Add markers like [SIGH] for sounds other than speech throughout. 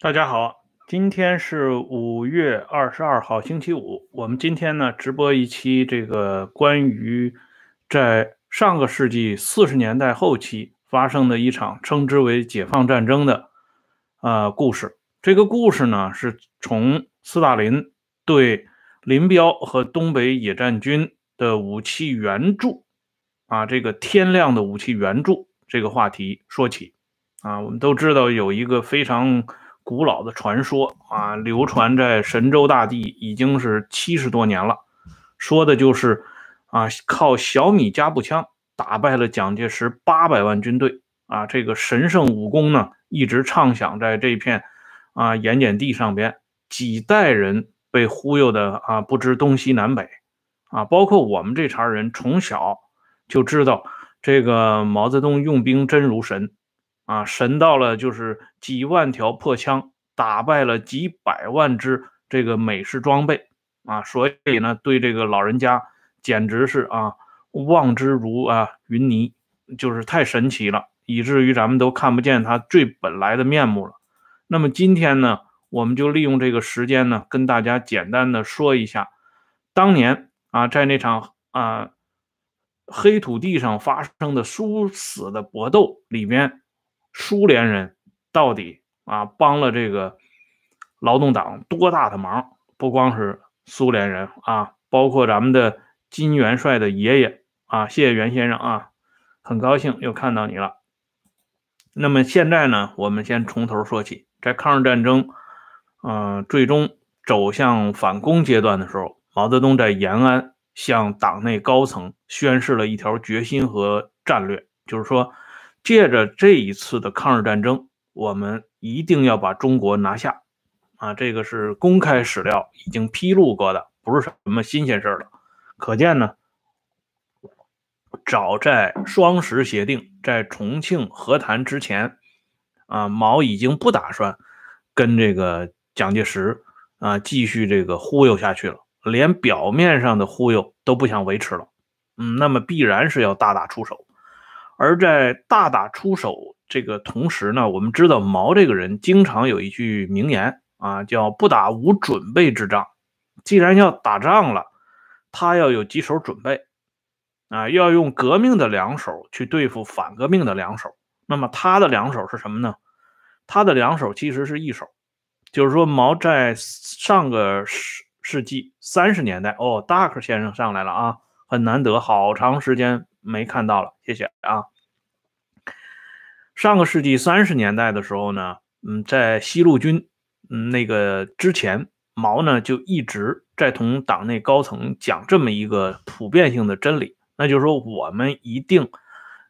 大家好，今天是五月二十二号，星期五。我们今天呢直播一期这个关于在上个世纪四十年代后期发生的一场称之为解放战争的呃故事。这个故事呢是从斯大林对林彪和东北野战军的武器援助啊，这个天亮的武器援助这个话题说起啊。我们都知道有一个非常。古老的传说啊，流传在神州大地已经是七十多年了。说的就是啊，靠小米加步枪打败了蒋介石八百万军队啊，这个神圣武功呢，一直畅想在这片啊盐碱地上边，几代人被忽悠的啊不知东西南北啊，包括我们这茬人从小就知道这个毛泽东用兵真如神。啊，神到了就是几万条破枪，打败了几百万只这个美式装备啊，所以呢，对这个老人家简直是啊望之如啊云泥，就是太神奇了，以至于咱们都看不见他最本来的面目了。那么今天呢，我们就利用这个时间呢，跟大家简单的说一下，当年啊，在那场啊黑土地上发生的殊死的搏斗里边。苏联人到底啊帮了这个劳动党多大的忙？不光是苏联人啊，包括咱们的金元帅的爷爷啊，谢谢袁先生啊，很高兴又看到你了。那么现在呢，我们先从头说起，在抗日战争嗯最终走向反攻阶段的时候，毛泽东在延安向党内高层宣示了一条决心和战略，就是说。借着这一次的抗日战争，我们一定要把中国拿下，啊，这个是公开史料已经披露过的，不是什么新鲜事了。可见呢，早在双十协定在重庆和谈之前，啊，毛已经不打算跟这个蒋介石啊继续这个忽悠下去了，连表面上的忽悠都不想维持了。嗯，那么必然是要大打出手。而在大打出手这个同时呢，我们知道毛这个人经常有一句名言啊，叫“不打无准备之仗”。既然要打仗了，他要有几手准备啊，要用革命的两手去对付反革命的两手。那么他的两手是什么呢？他的两手其实是一手，就是说毛在上个世世纪三十年代，哦，大克先生上来了啊，很难得，好长时间。没看到了，谢谢啊。上个世纪三十年代的时候呢，嗯，在西路军嗯那个之前，毛呢就一直在同党内高层讲这么一个普遍性的真理，那就是说我们一定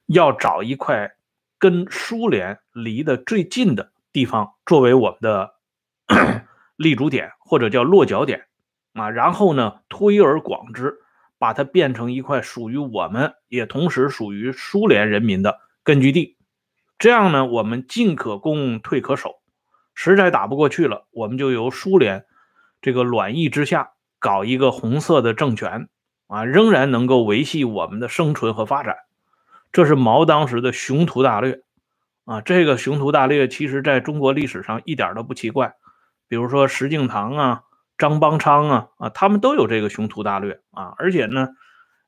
要找一块跟苏联离得最近的地方作为我们的 [COUGHS] 立足点或者叫落脚点啊，然后呢推而广之。把它变成一块属于我们，也同时属于苏联人民的根据地，这样呢，我们进可攻，退可守。实在打不过去了，我们就由苏联这个卵意之下搞一个红色的政权啊，仍然能够维系我们的生存和发展。这是毛当时的雄图大略啊。这个雄图大略，其实在中国历史上一点都不奇怪。比如说石敬瑭啊。张邦昌啊啊，他们都有这个雄图大略啊，而且呢，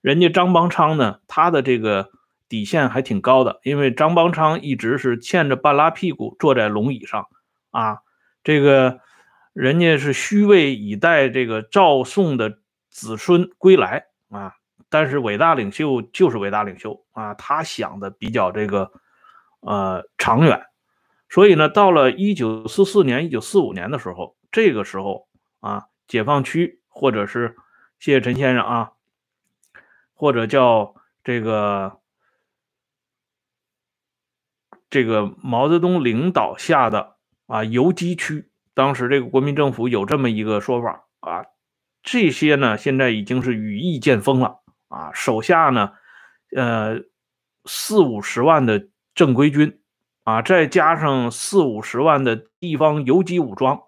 人家张邦昌呢，他的这个底线还挺高的，因为张邦昌一直是欠着半拉屁股坐在龙椅上啊，这个人家是虚位以待这个赵宋的子孙归来啊，但是伟大领袖就是伟大领袖啊，他想的比较这个呃长远，所以呢，到了一九四四年、一九四五年的时候，这个时候。啊，解放区，或者是谢谢陈先生啊，或者叫这个这个毛泽东领导下的啊游击区，当时这个国民政府有这么一个说法啊，这些呢现在已经是羽翼渐丰了啊，手下呢呃四五十万的正规军啊，再加上四五十万的地方游击武装。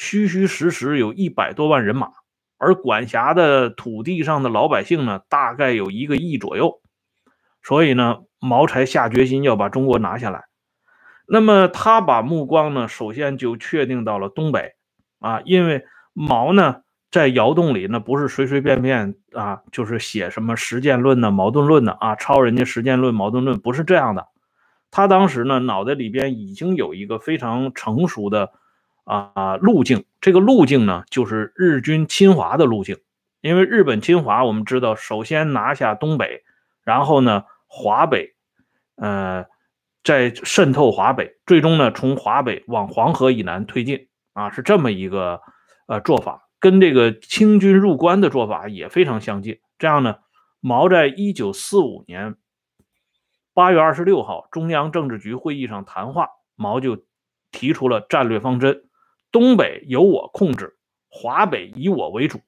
虚虚实实有一百多万人马，而管辖的土地上的老百姓呢，大概有一个亿左右。所以呢，毛才下决心要把中国拿下来。那么他把目光呢，首先就确定到了东北啊，因为毛呢在窑洞里呢不是随随便便啊，就是写什么实践论呢、矛盾论的啊，抄人家实践论、矛盾论不是这样的。他当时呢脑袋里边已经有一个非常成熟的啊路径，这个路径呢就是日军侵华的路径。因为日本侵华，我们知道首先拿下东北，然后呢华北，呃。再渗透华北，最终呢，从华北往黄河以南推进啊，是这么一个呃做法，跟这个清军入关的做法也非常相近。这样呢，毛在一九四五年八月二十六号中央政治局会议上谈话，毛就提出了战略方针：东北由我控制，华北以我为主。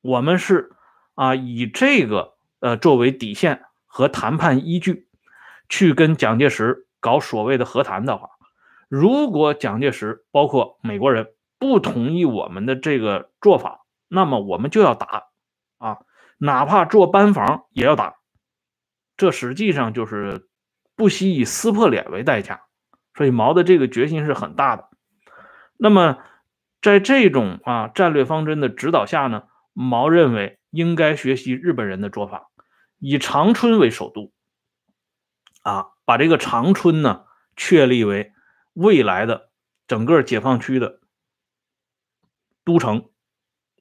我们是啊，以这个呃作为底线和谈判依据。去跟蒋介石搞所谓的和谈的话，如果蒋介石包括美国人不同意我们的这个做法，那么我们就要打啊，哪怕做班房也要打。这实际上就是不惜以撕破脸为代价，所以毛的这个决心是很大的。那么在这种啊战略方针的指导下呢，毛认为应该学习日本人的做法，以长春为首都。啊，把这个长春呢确立为未来的整个解放区的都城，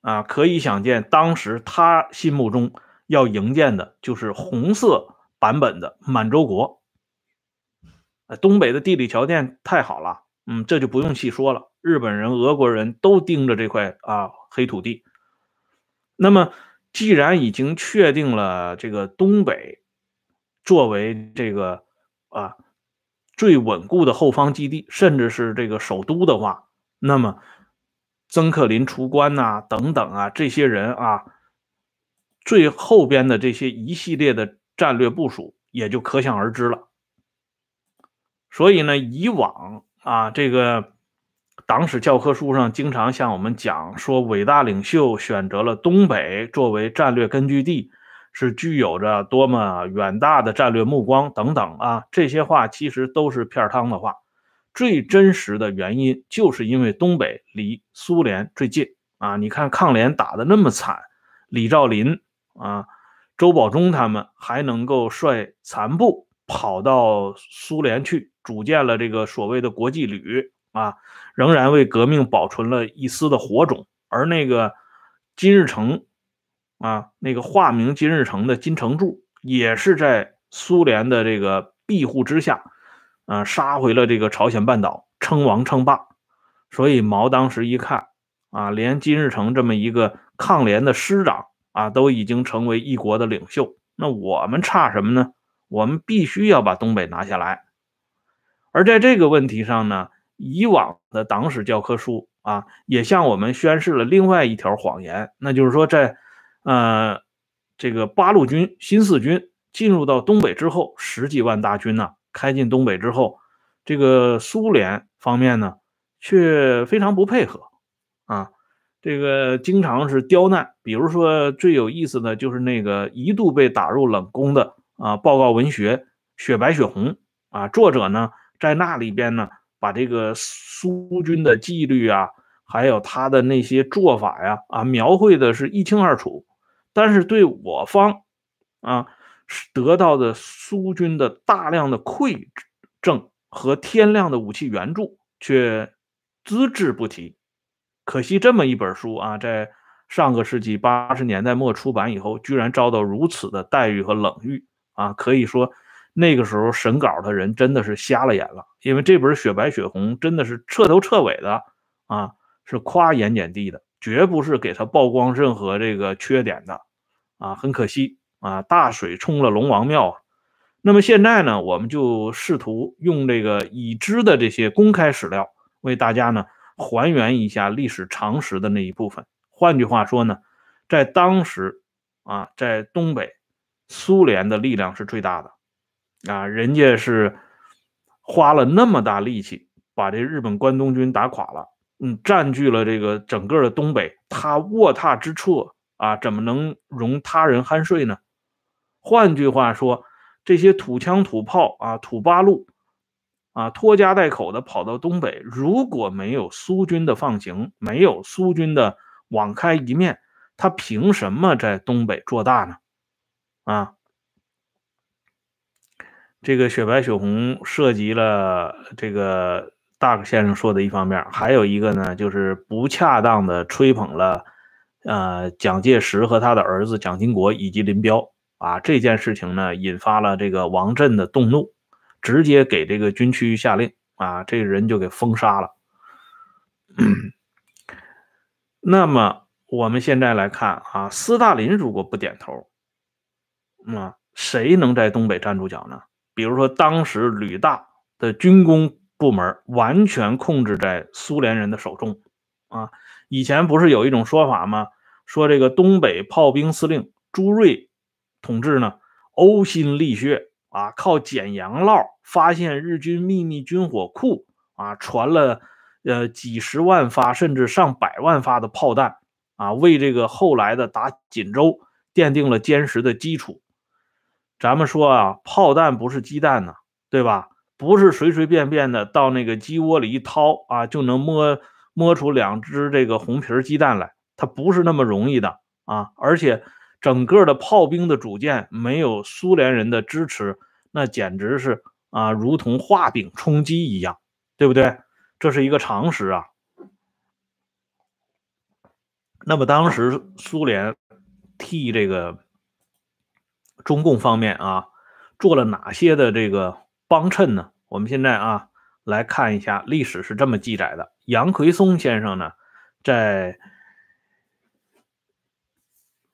啊，可以想见，当时他心目中要营建的就是红色版本的满洲国。东北的地理条件太好了，嗯，这就不用细说了，日本人、俄国人都盯着这块啊黑土地。那么，既然已经确定了这个东北。作为这个啊最稳固的后方基地，甚至是这个首都的话，那么曾克林出关呐，等等啊，这些人啊，最后边的这些一系列的战略部署也就可想而知了。所以呢，以往啊，这个党史教科书上经常向我们讲说，伟大领袖选择了东北作为战略根据地。是具有着多么远大的战略目光等等啊！这些话其实都是片汤的话。最真实的原因就是因为东北离苏联最近啊！你看抗联打的那么惨，李兆林啊、周保中他们还能够率残部跑到苏联去，组建了这个所谓的国际旅啊，仍然为革命保存了一丝的火种。而那个金日成。啊，那个化名金日成的金成柱也是在苏联的这个庇护之下，啊，杀回了这个朝鲜半岛，称王称霸。所以毛当时一看，啊，连金日成这么一个抗联的师长啊，都已经成为一国的领袖，那我们差什么呢？我们必须要把东北拿下来。而在这个问题上呢，以往的党史教科书啊，也向我们宣示了另外一条谎言，那就是说在。呃，这个八路军新四军进入到东北之后，十几万大军呢，开进东北之后，这个苏联方面呢，却非常不配合啊，这个经常是刁难。比如说最有意思的就是那个一度被打入冷宫的啊报告文学《雪白雪红》啊，作者呢在那里边呢，把这个苏军的纪律啊，还有他的那些做法呀啊，描绘的是一清二楚。但是对我方，啊，得到的苏军的大量的馈赠和天量的武器援助却只字不提。可惜这么一本书啊，在上个世纪八十年代末出版以后，居然遭到如此的待遇和冷遇啊！可以说那个时候审稿的人真的是瞎了眼了，因为这本《雪白雪红》真的是彻头彻尾的啊，是夸盐碱地的。绝不是给他曝光任何这个缺点的，啊，很可惜啊，大水冲了龙王庙。那么现在呢，我们就试图用这个已知的这些公开史料，为大家呢还原一下历史常识的那一部分。换句话说呢，在当时啊，在东北，苏联的力量是最大的，啊，人家是花了那么大力气把这日本关东军打垮了。嗯，占据了这个整个的东北，他卧榻之处啊，怎么能容他人酣睡呢？换句话说，这些土枪土炮啊，土八路啊，拖家带口的跑到东北，如果没有苏军的放行，没有苏军的网开一面，他凭什么在东北做大呢？啊，这个雪白雪红涉及了这个大先生说的一方面，还有一个呢，就是不恰当的吹捧了呃蒋介石和他的儿子蒋经国以及林彪啊，这件事情呢，引发了这个王震的动怒。直接给这个军区下令啊，这个人就给封杀了。[CLEARS THROAT] 那么我们现在来看啊，斯大林如果不点头，那谁能在东北站住脚呢？比如说，当时旅大的军工部门完全控制在苏联人的手中啊。以前不是有一种说法吗？说这个东北炮兵司令朱瑞同志呢，呕心沥血。啊，靠捡洋烙发现日军秘密军火库啊，传了呃几十万发甚至上百万发的炮弹啊，为这个后来的打锦州奠定了坚实的基础。咱们说啊，炮弹不是鸡蛋呢，对吧？不是随随便便的到那个鸡窝里一掏啊，就能摸摸出两只这个红皮鸡蛋来，它不是那么容易的啊，而且。整个的炮兵的组建没有苏联人的支持，那简直是啊，如同画饼充饥一样，对不对？这是一个常识啊。那么当时苏联替这个中共方面啊做了哪些的这个帮衬呢？我们现在啊来看一下历史是这么记载的：杨奎松先生呢在。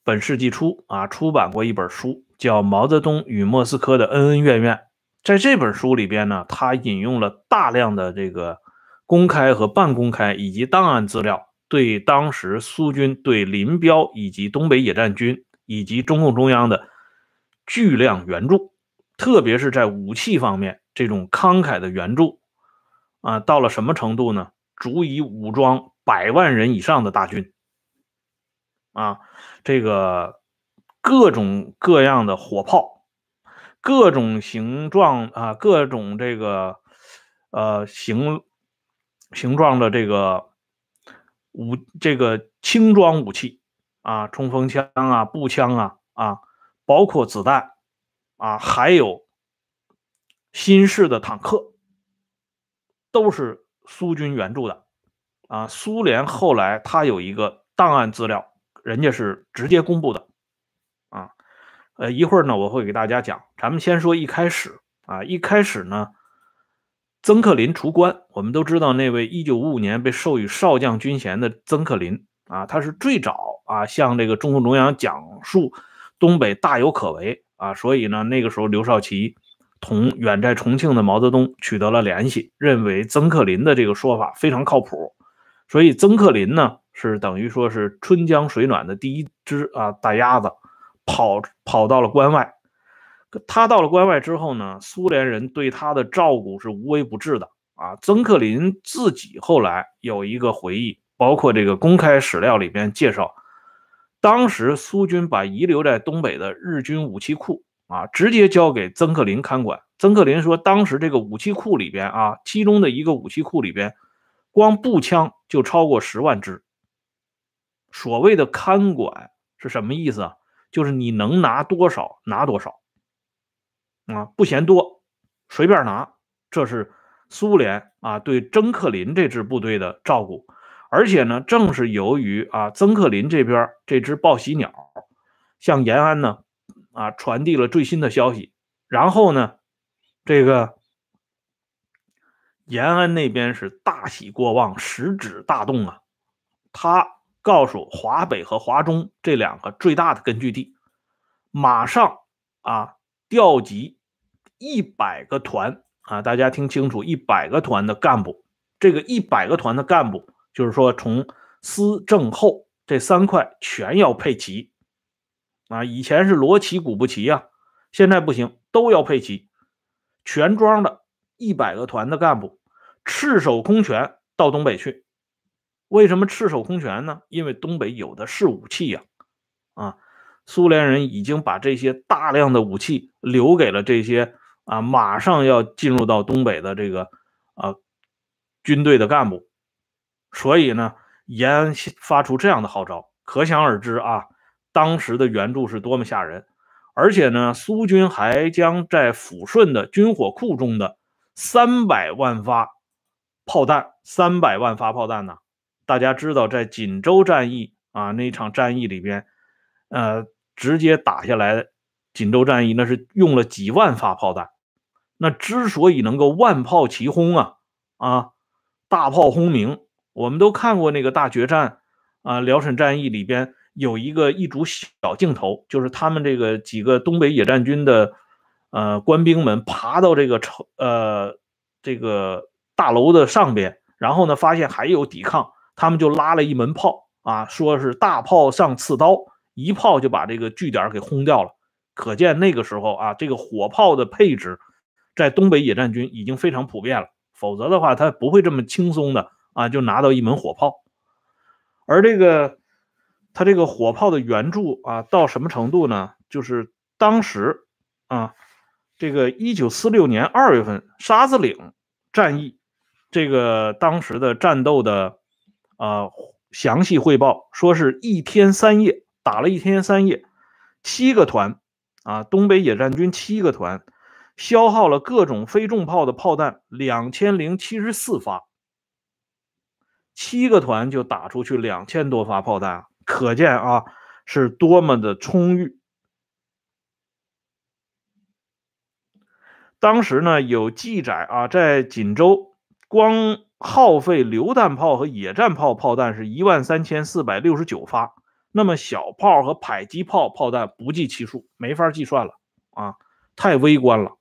本世纪初啊，出版过一本书，叫《毛泽东与莫斯科的恩恩怨怨》。在这本书里边呢，他引用了大量的这个公开和半公开以及档案资料，对当时苏军对林彪以及东北野战军以及中共中央的巨量援助，特别是在武器方面这种慷慨的援助啊，到了什么程度呢？足以武装百万人以上的大军。啊，这个各种各样的火炮，各种形状啊，各种这个呃形形状的这个武这个轻装武器啊，冲锋枪啊，步枪啊啊，包括子弹啊，还有新式的坦克，都是苏军援助的啊。苏联后来他有一个档案资料。人家是直接公布的，啊，呃，一会儿呢我会给大家讲。咱们先说一开始啊，一开始呢，曾克林出关。我们都知道那位1955年被授予少将军衔的曾克林啊，他是最早啊向这个中共中央讲述东北大有可为啊，所以呢那个时候刘少奇同远在重庆的毛泽东取得了联系，认为曾克林的这个说法非常靠谱，所以曾克林呢。是等于说是春江水暖的第一只啊大鸭子，跑跑到了关外。他到了关外之后呢，苏联人对他的照顾是无微不至的啊。曾克林自己后来有一个回忆，包括这个公开史料里边介绍，当时苏军把遗留在东北的日军武器库啊，直接交给曾克林看管。曾克林说，当时这个武器库里边啊，其中的一个武器库里边，光步枪就超过十万支。所谓的看管是什么意思啊？就是你能拿多少拿多少，啊，不嫌多，随便拿。这是苏联啊对曾克林这支部队的照顾。而且呢，正是由于啊曾克林这边这只报喜鸟向延安呢啊传递了最新的消息，然后呢，这个延安那边是大喜过望，十指大动啊，他。告诉华北和华中这两个最大的根据地，马上啊调集一百个团啊，大家听清楚，一百个团的干部。这个一百个团的干部，就是说从司政后这三块全要配齐啊。以前是罗齐鼓不齐呀，现在不行，都要配齐，全装的一百个团的干部，赤手空拳到东北去。为什么赤手空拳呢？因为东北有的是武器呀，啊，苏联人已经把这些大量的武器留给了这些啊，马上要进入到东北的这个啊军队的干部，所以呢，延安发出这样的号召，可想而知啊，当时的援助是多么吓人。而且呢，苏军还将在抚顺的军火库中的三百万发炮弹，三百万发炮弹呢，大家知道，在锦州战役啊那场战役里边，呃，直接打下来锦州战役，那是用了几万发炮弹。那之所以能够万炮齐轰啊啊，大炮轰鸣，我们都看过那个大决战啊，辽沈战役里边。有一个一组小镜头，就是他们这个几个东北野战军的呃官兵们爬到这个城呃这个大楼的上边，然后呢发现还有抵抗，他们就拉了一门炮啊，说是大炮上刺刀，一炮就把这个据点给轰掉了。可见那个时候啊，这个火炮的配置在东北野战军已经非常普遍了，否则的话他不会这么轻松的啊就拿到一门火炮，而这个。他这个火炮的援助啊，到什么程度呢？就是当时啊，这个一九四六年二月份沙子岭战役，这个当时的战斗的啊详细汇报，说是一天三夜打了一天三夜，七个团啊，东北野战军七个团，消耗了各种非重炮的炮弹两千零七十四发，七个团就打出去两千多发炮弹。可见啊，是多么的充裕。当时呢，有记载啊，在锦州，光耗费榴弹炮和野战炮炮弹是一万三千四百六十九发，那么小炮和迫击炮炮弹不计其数，没法计算了啊，太微观了。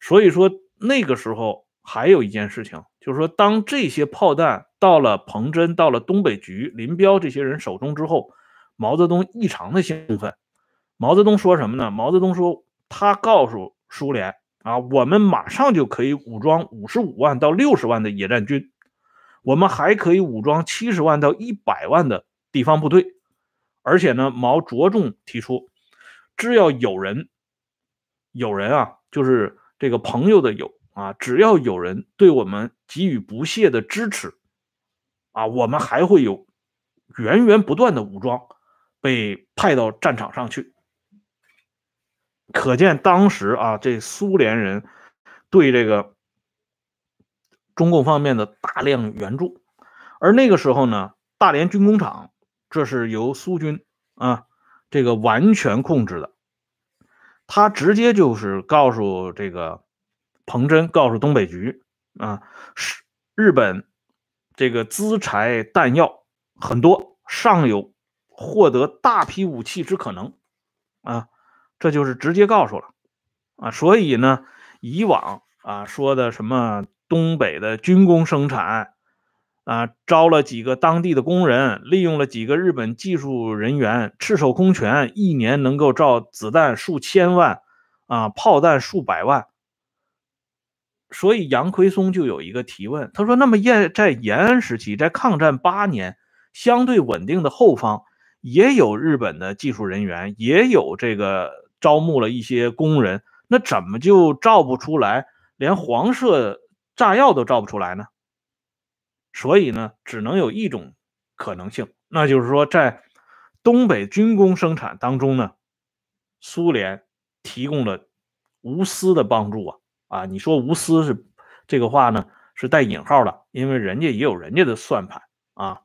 所以说那个时候还有一件事情，就是说当这些炮弹。到了彭真，到了东北局、林彪这些人手中之后，毛泽东异常的兴奋。毛泽东说什么呢？毛泽东说，他告诉苏联啊，我们马上就可以武装五十五万到六十万的野战军，我们还可以武装七十万到一百万的地方部队。而且呢，毛着重提出，只要有人，有人啊，就是这个朋友的友啊，只要有人对我们给予不懈的支持。啊，我们还会有源源不断的武装被派到战场上去，可见当时啊，这苏联人对这个中共方面的大量援助，而那个时候呢，大连军工厂这是由苏军啊这个完全控制的，他直接就是告诉这个彭真，告诉东北局啊，是日本。这个资财弹药很多，尚有获得大批武器之可能啊，这就是直接告诉了啊。所以呢，以往啊说的什么东北的军工生产啊，招了几个当地的工人，利用了几个日本技术人员，赤手空拳，一年能够造子弹数千万啊，炮弹数百万。所以杨奎松就有一个提问，他说：“那么延在延安时期，在抗战八年相对稳定的后方，也有日本的技术人员，也有这个招募了一些工人，那怎么就造不出来，连黄色炸药都造不出来呢？所以呢，只能有一种可能性，那就是说，在东北军工生产当中呢，苏联提供了无私的帮助啊。”啊，你说无私是这个话呢，是带引号的，因为人家也有人家的算盘啊。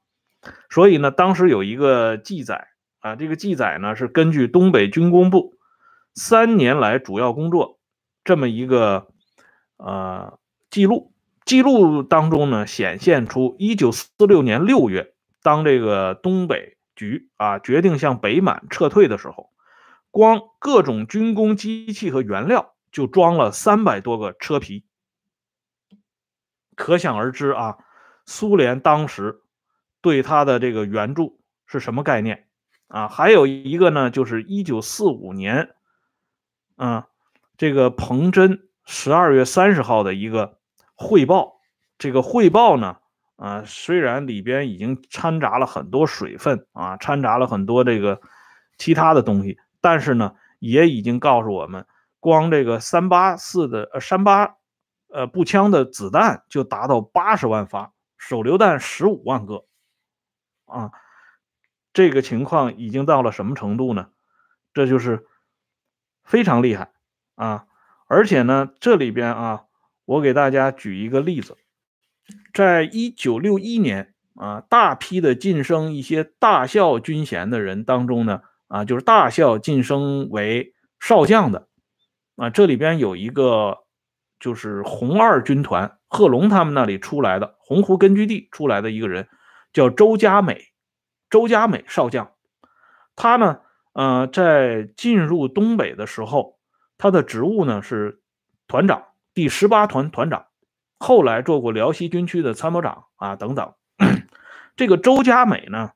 所以呢，当时有一个记载啊，这个记载呢是根据东北军工部三年来主要工作这么一个呃记录，记录当中呢显现出，一九四六年六月，当这个东北局啊决定向北满撤退的时候，光各种军工机器和原料。就装了三百多个车皮，可想而知啊，苏联当时对他的这个援助是什么概念啊？还有一个呢，就是一九四五年，嗯，这个彭真十二月三十号的一个汇报，这个汇报呢，啊，虽然里边已经掺杂了很多水分啊，掺杂了很多这个其他的东西，但是呢，也已经告诉我们。光这个三八四的呃三八呃步枪的子弹就达到八十万发，手榴弹十五万个，啊，这个情况已经到了什么程度呢？这就是非常厉害啊！而且呢，这里边啊，我给大家举一个例子，在一九六一年啊，大批的晋升一些大校军衔的人当中呢，啊，就是大校晋升为少将的。啊，这里边有一个就是红二军团贺龙他们那里出来的洪湖根据地出来的一个人，叫周家美，周家美少将。他呢，呃，在进入东北的时候，他的职务呢是团长，第十八团团长，后来做过辽西军区的参谋长啊等等。[CLEARS THROAT] 这个周家美呢，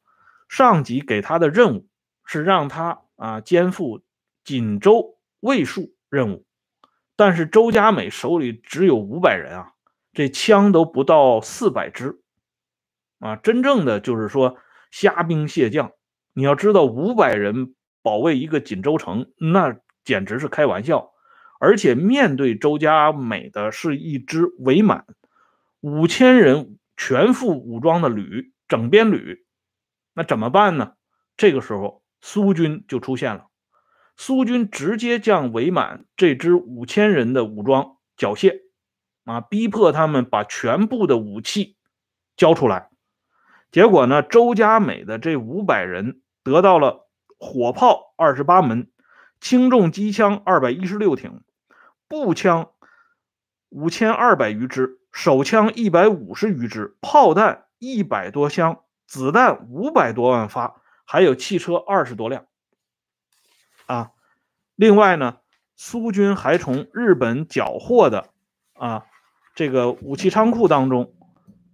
上级给他的任务是让他啊肩负锦州卫戍。任务，但是周家美手里只有五百人啊，这枪都不到四百支，啊，真正的就是说虾兵蟹将。你要知道，五百人保卫一个锦州城，那简直是开玩笑。而且面对周家美的是一支伪满五千人全副武装的旅，整编旅，那怎么办呢？这个时候苏军就出现了。苏军直接将伪满这支五千人的武装缴械，啊，逼迫他们把全部的武器交出来。结果呢，周家美的这五百人得到了火炮二十八门，轻重机枪二百一十六挺，步枪五千二百余支，手枪一百五十余支，炮弹一百多箱，子弹五百多万发，还有汽车二十多辆。另外呢，苏军还从日本缴获的啊这个武器仓库当中，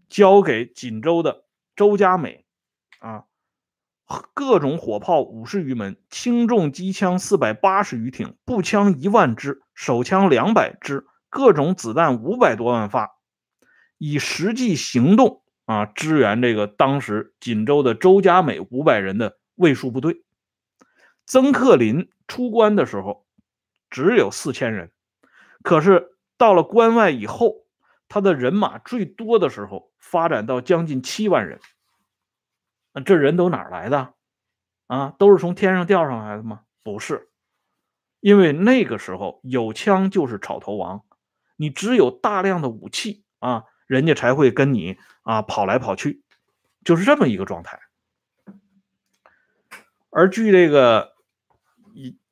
交给锦州的周家美啊各种火炮五十余门，轻重机枪四百八十余挺，步枪一万支，手枪两百支，各种子弹五百多万发，以实际行动啊支援这个当时锦州的周家美五百人的卫戍部队。曾克林出关的时候只有四千人，可是到了关外以后，他的人马最多的时候发展到将近七万人。这人都哪来的？啊，都是从天上掉上来的吗？不是，因为那个时候有枪就是草头王，你只有大量的武器啊，人家才会跟你啊跑来跑去，就是这么一个状态。而据这个。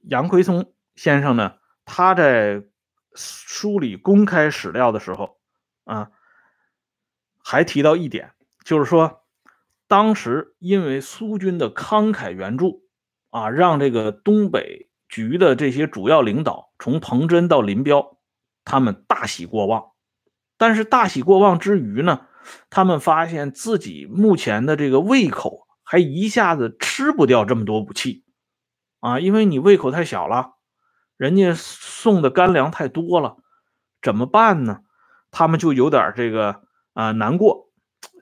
杨奎松先生呢，他在梳理公开史料的时候，啊，还提到一点，就是说，当时因为苏军的慷慨援助，啊，让这个东北局的这些主要领导，从彭真到林彪，他们大喜过望。但是大喜过望之余呢，他们发现自己目前的这个胃口还一下子吃不掉这么多武器。啊，因为你胃口太小了，人家送的干粮太多了，怎么办呢？他们就有点这个啊难过，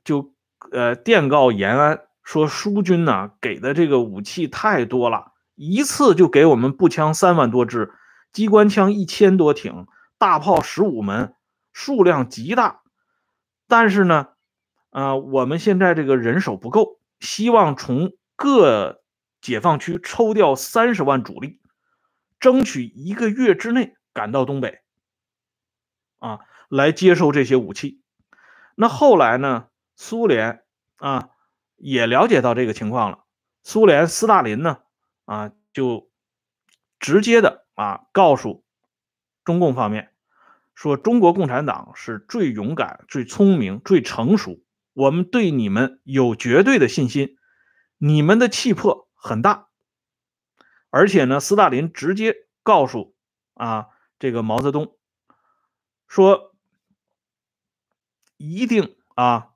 就呃电告延安说，苏军呢给的这个武器太多了，一次就给我们步枪三万多支，机关枪一千多挺，大炮十五门，数量极大。但是呢，啊我们现在这个人手不够，希望从各。解放区抽调三十万主力，争取一个月之内赶到东北，啊，来接受这些武器。那后来呢？苏联啊也了解到这个情况了。苏联斯大林呢啊就直接的啊告诉中共方面说：中国共产党是最勇敢、最聪明、最成熟，我们对你们有绝对的信心，你们的气魄。很大，而且呢，斯大林直接告诉啊这个毛泽东说，一定啊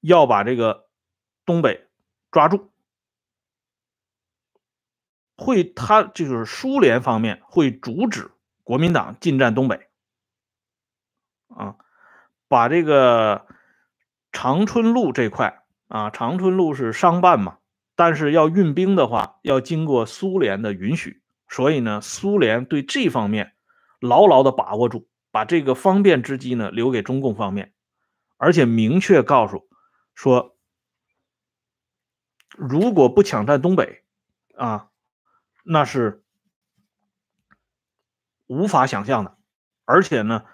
要把这个东北抓住，会他就是苏联方面会阻止国民党进占东北，啊，把这个长春路这块啊，长春路是商办嘛。但是要运兵的话，要经过苏联的允许。所以呢，苏联对这方面牢牢的把握住，把这个方便之机呢留给中共方面，而且明确告诉说，如果不抢占东北，啊，那是无法想象的。而且呢，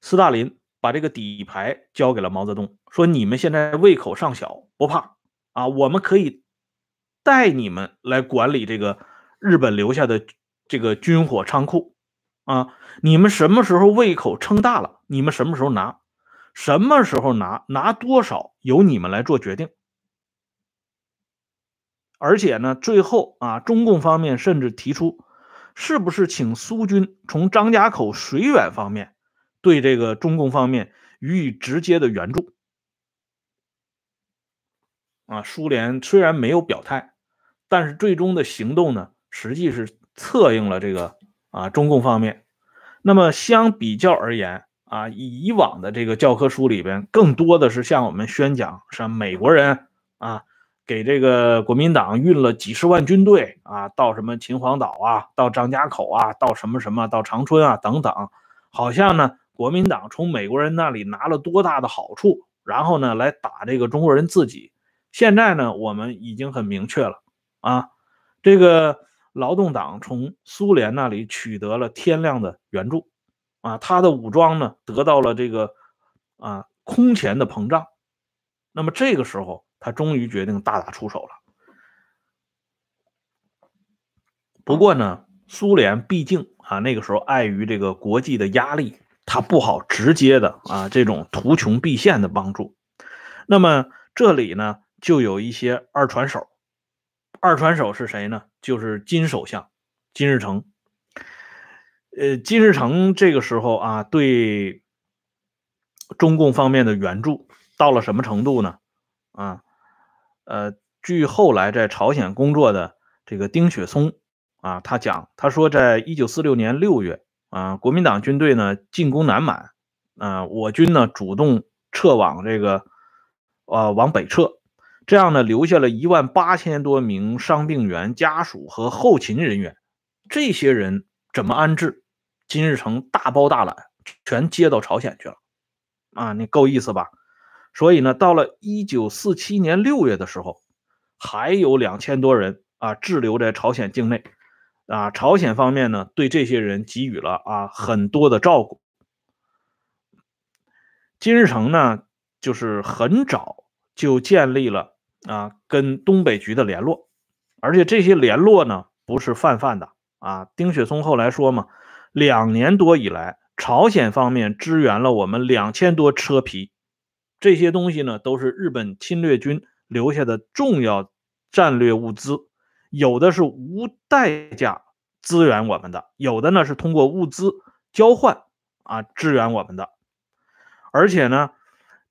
斯大林把这个底牌交给了毛泽东，说你们现在胃口尚小，不怕。啊，我们可以带你们来管理这个日本留下的。这个军火仓库啊，你们什么时候胃口撑大了，你们什么时候拿，什么时候拿，拿多少由你们来做决定。而且呢，最后啊，中共方面甚至提出，是不是请苏军从张家口绥远方面对这个中共方面予以直接的援助？啊，苏联虽然没有表态，但是最终的行动呢，实际是。策应了这个啊，中共方面。那么相比较而言啊，以往的这个教科书里边，更多的是向我们宣讲，是美国人啊，给这个国民党运了几十万军队啊，到什么秦皇岛啊，到张家口啊，到什么什么，到长春啊等等，好像呢，国民党从美国人那里拿了多大的好处，然后呢，来打这个中国人自己。现在呢，我们已经很明确了啊，这个。劳动党从苏联那里取得了天量的援助，啊，他的武装呢得到了这个啊空前的膨胀。那么这个时候，他终于决定大打出手了。不过呢，苏联毕竟啊那个时候碍于这个国际的压力，他不好直接的啊这种图穷匕现的帮助。那么这里呢就有一些二传手。二传手是谁呢？就是金首相金日成。呃，金日成这个时候啊，对中共方面的援助到了什么程度呢？啊，呃，据后来在朝鲜工作的这个丁雪松啊，他讲，他说，在一九四六年六月啊，国民党军队呢进攻南满，啊，我军呢主动撤往这个，呃，往北撤。这样呢，留下了一万八千多名伤病员家属和后勤人员。这些人怎么安置？金日成大包大揽，全接到朝鲜去了。啊，你够意思吧？所以呢，到了一九四七年六月的时候，还有两千多人啊滞留在朝鲜境内。啊，朝鲜方面呢，对这些人给予了啊很多的照顾。金日成呢，就是很早就建立了。啊，跟东北局的联络，而且这些联络呢不是泛泛的啊。丁雪松后来说嘛，两年多以来，朝鲜方面支援了我们两千多车皮，这些东西呢都是日本侵略军留下的重要战略物资，有的是无代价支援我们的，有的呢是通过物资交换啊支援我们的，而且呢，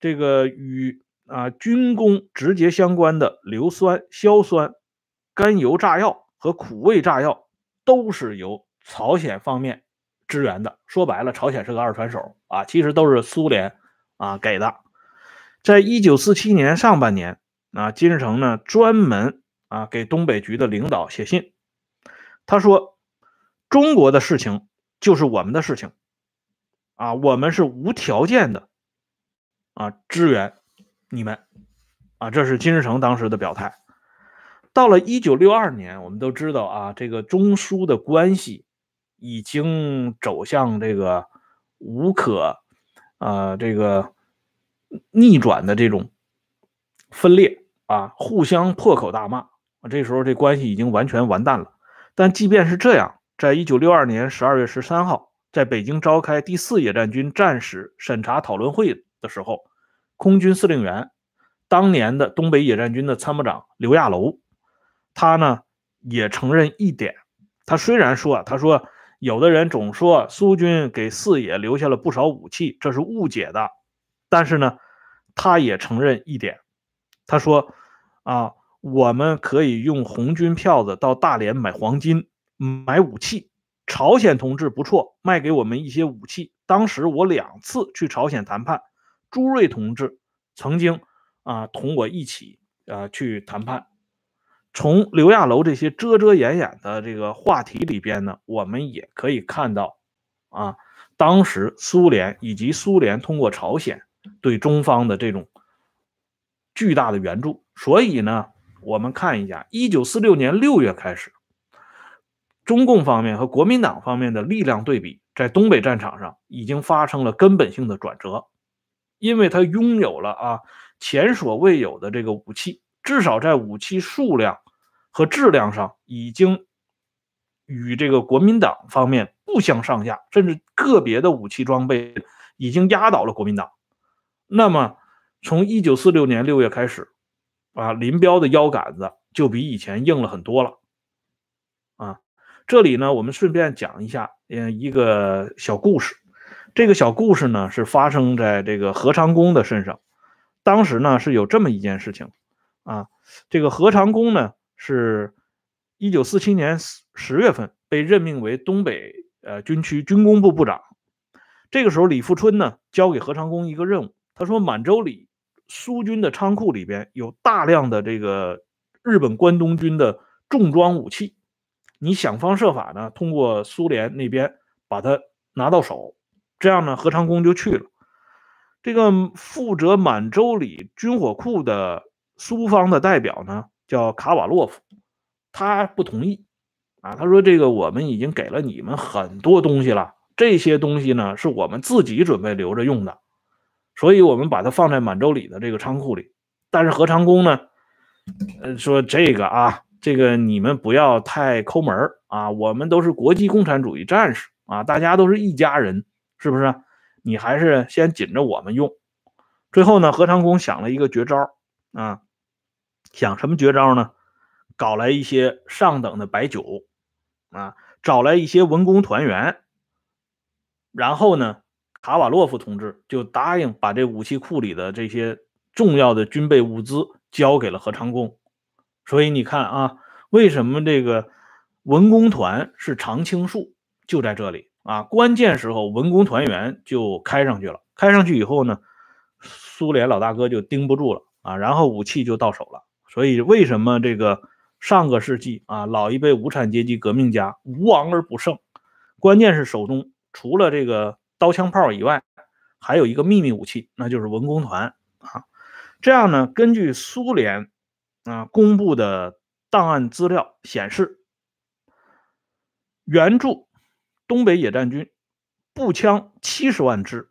这个与。啊，军工直接相关的硫酸、硝酸、甘油炸药和苦味炸药都是由朝鲜方面支援的。说白了，朝鲜是个二传手啊，其实都是苏联啊给的。在一九四七年上半年啊，金日成呢专门啊给东北局的领导写信，他说：“中国的事情就是我们的事情啊，我们是无条件的啊支援。”你们啊，这是金日成当时的表态。到了一九六二年，我们都知道啊，这个中苏的关系已经走向这个无可啊这个逆转的这种分裂啊，互相破口大骂。这时候这关系已经完全完蛋了。但即便是这样，在一九六二年十二月十三号，在北京召开第四野战军战史审查讨论会的时候。空军司令员，当年的东北野战军的参谋长刘亚楼，他呢也承认一点。他虽然说，他说有的人总说苏军给四野留下了不少武器，这是误解的。但是呢，他也承认一点。他说啊，我们可以用红军票子到大连买黄金、买武器。朝鲜同志不错，卖给我们一些武器。当时我两次去朝鲜谈判。朱瑞同志曾经啊同我一起啊去谈判，从刘亚楼这些遮遮掩掩的这个话题里边呢，我们也可以看到，啊，当时苏联以及苏联通过朝鲜对中方的这种巨大的援助。所以呢，我们看一下，一九四六年六月开始，中共方面和国民党方面的力量对比，在东北战场上已经发生了根本性的转折，因为他拥有了啊前所未有的这个武器，至少在武器数量。和质量上已经与这个国民党方面不相上下，甚至个别的武器装备已经压倒了国民党。那么，从一九四六年六月开始，啊，林彪的腰杆子就比以前硬了很多了。啊，这里呢，我们顺便讲一下，嗯，一个小故事。这个小故事呢，是发生在这个何长工的身上。当时呢，是有这么一件事情，啊，这个何长工呢。是，一九四七年十月份被任命为东北呃军区军工部部长。这个时候，李富春呢交给何长工一个任务，他说满洲里苏军的仓库里边有大量的这个日本关东军的重装武器，你想方设法呢通过苏联那边把它拿到手。这样呢，何长工就去了。这个负责满洲里军火库的苏方的代表呢？叫卡瓦洛夫，他不同意啊。他说：“这个我们已经给了你们很多东西了，这些东西呢是我们自己准备留着用的，所以我们把它放在满洲里的这个仓库里。但是何长工呢，呃，说这个啊，这个你们不要太抠门啊，我们都是国际共产主义战士啊，大家都是一家人，是不是？你还是先紧着我们用。最后呢，何长工想了一个绝招啊。”想什么绝招呢？搞来一些上等的白酒，啊，找来一些文工团员，然后呢，卡瓦洛夫同志就答应把这武器库里的这些重要的军备物资交给了何长工。所以你看啊，为什么这个文工团是常青树？就在这里啊，关键时候文工团员就开上去了。开上去以后呢，苏联老大哥就盯不住了啊，然后武器就到手了。所以，为什么这个上个世纪啊，老一辈无产阶级革命家无王而不胜？关键是手中除了这个刀枪炮以外，还有一个秘密武器，那就是文工团啊。这样呢，根据苏联啊公布的档案资料显示，援助东北野战军步枪七十万支，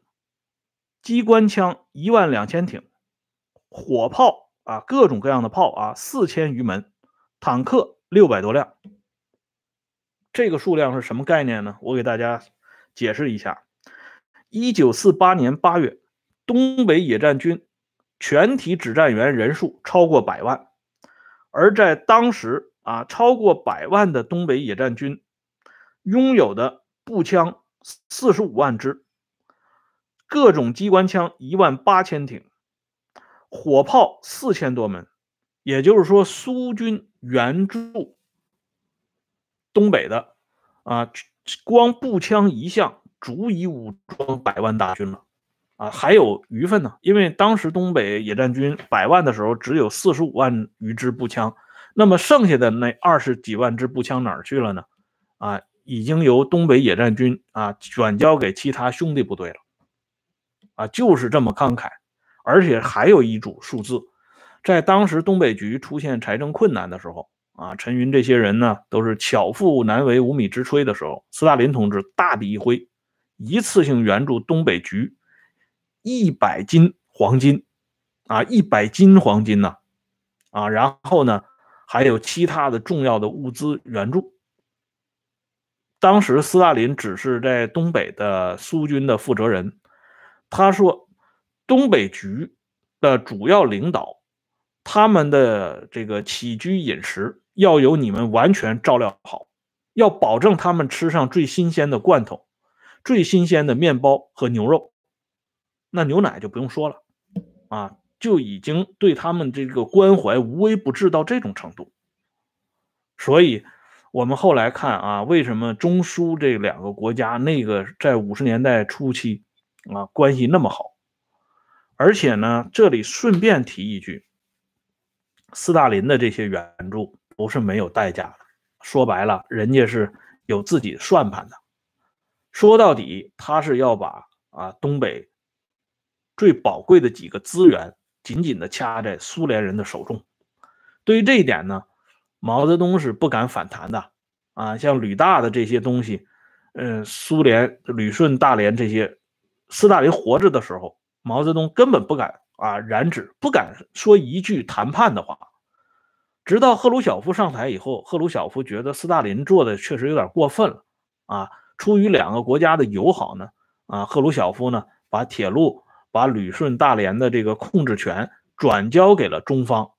机关枪一万两千挺，火炮。啊，各种各样的炮啊，四千余门，坦克六百多辆。这个数量是什么概念呢？我给大家解释一下。一九四八年八月，东北野战军全体指战员人数超过百万，而在当时啊，超过百万的东北野战军拥有的步枪四十五万支，各种机关枪一万八千挺。火炮四千多门，也就是说，苏军援助东北的啊，光步枪一项足以武装百万大军了啊，还有余份呢。因为当时东北野战军百万的时候，只有四十五万余支步枪，那么剩下的那二十几万支步枪哪儿去了呢？啊，已经由东北野战军啊转交给其他兄弟部队了啊，就是这么慷慨。而且还有一组数字，在当时东北局出现财政困难的时候，啊，陈云这些人呢都是巧妇难为无米之炊的时候，斯大林同志大笔一挥，一次性援助东北局一百斤黄金，啊，一百斤黄金呢，啊，然后呢还有其他的重要的物资援助。当时斯大林只是在东北的苏军的负责人，他说。东北局的主要领导，他们的这个起居饮食要由你们完全照料好，要保证他们吃上最新鲜的罐头、最新鲜的面包和牛肉，那牛奶就不用说了，啊，就已经对他们这个关怀无微不至到这种程度。所以，我们后来看啊，为什么中苏这两个国家那个在五十年代初期啊关系那么好？而且呢，这里顺便提一句，斯大林的这些援助不是没有代价的。说白了，人家是有自己算盘的。说到底，他是要把啊东北最宝贵的几个资源紧紧的掐在苏联人的手中。对于这一点呢，毛泽东是不敢反弹的啊。像吕大的这些东西，嗯，苏联旅顺、大连这些，斯大林活着的时候，毛泽东根本不敢啊染指，不敢说一句谈判的话。直到赫鲁晓夫上台以后，赫鲁晓夫觉得斯大林做的确实有点过分了啊。出于两个国家的友好呢，啊，赫鲁晓夫呢把铁路、把旅顺、大连的这个控制权转交给了中方。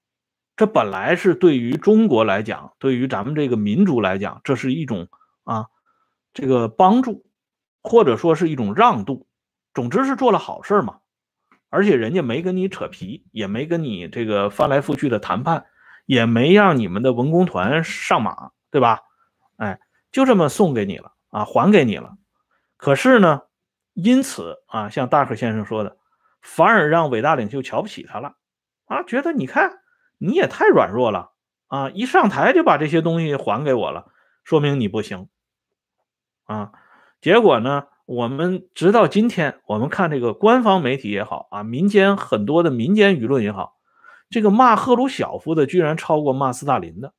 这本来是对于中国来讲，对于咱们这个民族来讲，这是一种啊这个帮助，或者说是一种让渡。总之是做了好事嘛。而且人家没跟你扯皮，也没跟你这个翻来覆去的谈判，也没让你们的文工团上马，对吧？哎，就这么送给你了。啊，还给你了，可是呢，因此啊，像大可先生说的，反而让伟大领袖瞧不起他了啊，觉得你看你也太软弱了啊，一上台就把这些东西还给我了，说明你不行啊。结果呢，我们直到今天，我们看这个官方媒体也好啊，民间很多的民间舆论也好，这个骂赫鲁晓夫的居然超过骂斯大林的，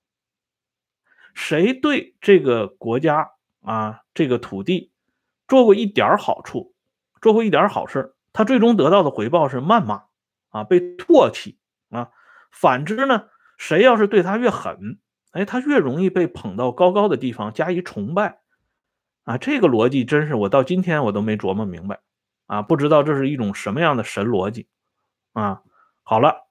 谁对这个国家？啊，这个土地做过一点好处，做过一点好事，他最终得到的回报是谩骂啊，被唾弃啊。反之呢，谁要是对他越狠，哎，他越容易被捧到高高的地方加以崇拜啊。这个逻辑真是我到今天我都没琢磨明白啊，不知道这是一种什么样的神逻辑啊。好了，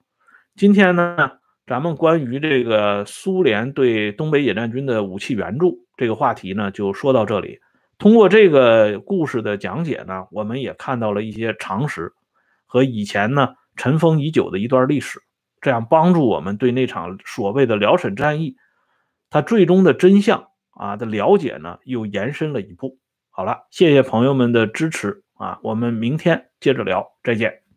今天呢。咱们关于这个苏联对东北野战军的武器援助这个话题呢，就说到这里。通过这个故事的讲解呢，我们也看到了一些常识和以前呢尘封已久的一段历史，这样帮助我们对那场所谓的辽沈战役，它最终的真相啊的了解呢，又延伸了一步。好了，谢谢朋友们的支持啊，我们明天接着聊，再见。